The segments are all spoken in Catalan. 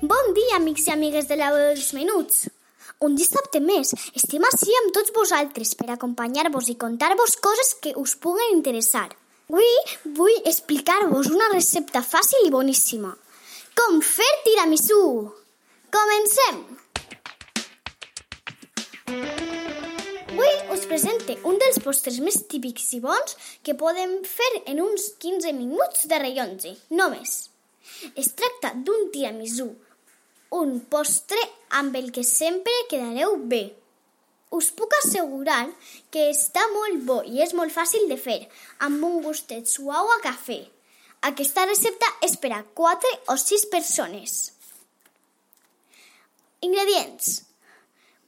Bon dia, amics i amigues de la veu dels menuts. Un dissabte més estem així amb tots vosaltres per acompanyar-vos i contar-vos coses que us puguen interessar. Avui vull explicar-vos una recepta fàcil i boníssima. Com fer tiramisú! Comencem! Avui us presente un dels postres més típics i bons que podem fer en uns 15 minuts de rellotge, només. Es tracta d'un tiramisú, un postre amb el que sempre quedareu bé. Us puc assegurar que està molt bo i és molt fàcil de fer, amb un gustet suau a cafè. Aquesta recepta és per a 4 o 6 persones. Ingredients.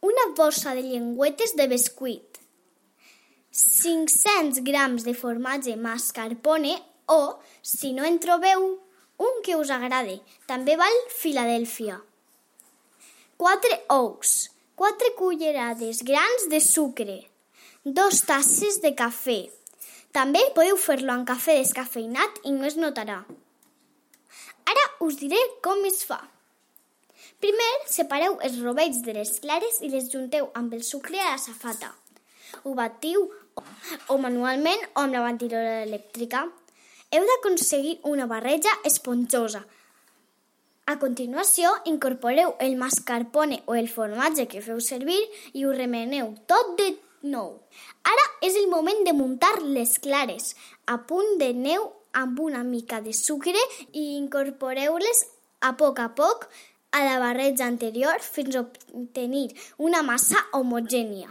Una bossa de llengüetes de bescuit, 500 grams de formatge mascarpone o, si no en trobeu, un que us agrade. També val Filadèlfia. 4 ous, 4 cullerades grans de sucre, 2 tasses de cafè. També podeu fer-lo amb cafè descafeinat i no es notarà. Ara us diré com es fa. Primer, separeu els rovells de les clares i les junteu amb el sucre a la safata. Ho batiu o manualment o amb la batidora elèctrica. Heu d'aconseguir una barreja esponjosa. A continuació, incorporeu el mascarpone o el formatge que feu servir i ho remeneu tot de nou. Ara és el moment de muntar les clares, a punt de neu amb una mica de sucre i incorporeu-les a poc a poc a la barreja anterior fins a obtenir una massa homogènia.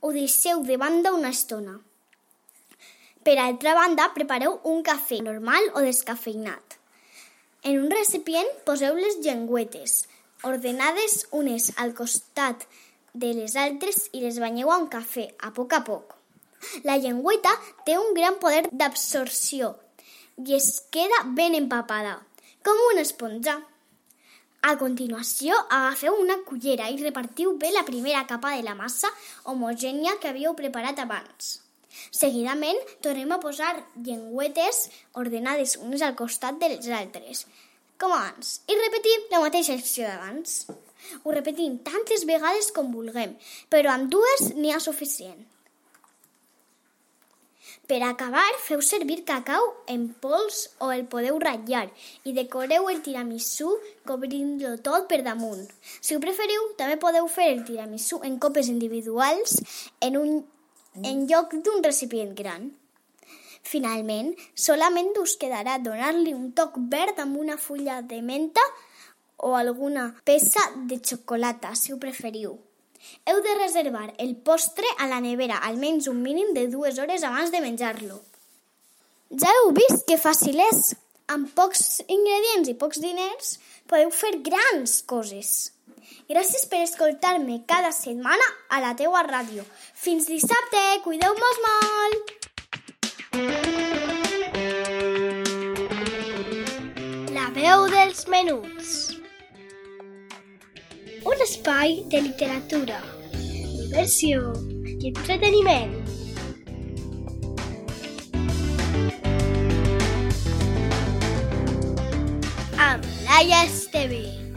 Ho deixeu de banda una estona. Per altra banda, prepareu un cafè normal o descafeinat. En un recipient poseu les llengüetes, ordenades unes al costat de les altres i les banyeu amb cafè, a poc a poc. La llengüeta té un gran poder d'absorció i es queda ben empapada, com una esponja. A continuació, agafeu una cullera i repartiu bé la primera capa de la massa homogènia que havíeu preparat abans. Seguidament, tornem a posar llengüetes ordenades unes al costat de les altres, com abans, i repetim la mateixa acció d'abans. Ho repetim tantes vegades com vulguem, però amb dues n'hi ha suficient. Per acabar, feu servir cacau en pols o el podeu ratllar i decoreu el tiramisú cobrint-lo tot per damunt. Si ho preferiu, també podeu fer el tiramisú en copes individuals en, un, en lloc d'un recipient gran. Finalment, solament us quedarà donar-li un toc verd amb una fulla de menta o alguna peça de xocolata, si ho preferiu. Heu de reservar el postre a la nevera almenys un mínim de dues hores abans de menjar-lo. Ja heu vist que fàcil és? Amb pocs ingredients i pocs diners podeu fer grans coses. Gràcies per escoltar-me cada setmana a la teua ràdio. Fins dissabte! Cuideu-vos molt! La veu dels menuts. Un espai de literatura, diversió i entreteniment. Amb Laia Esteve.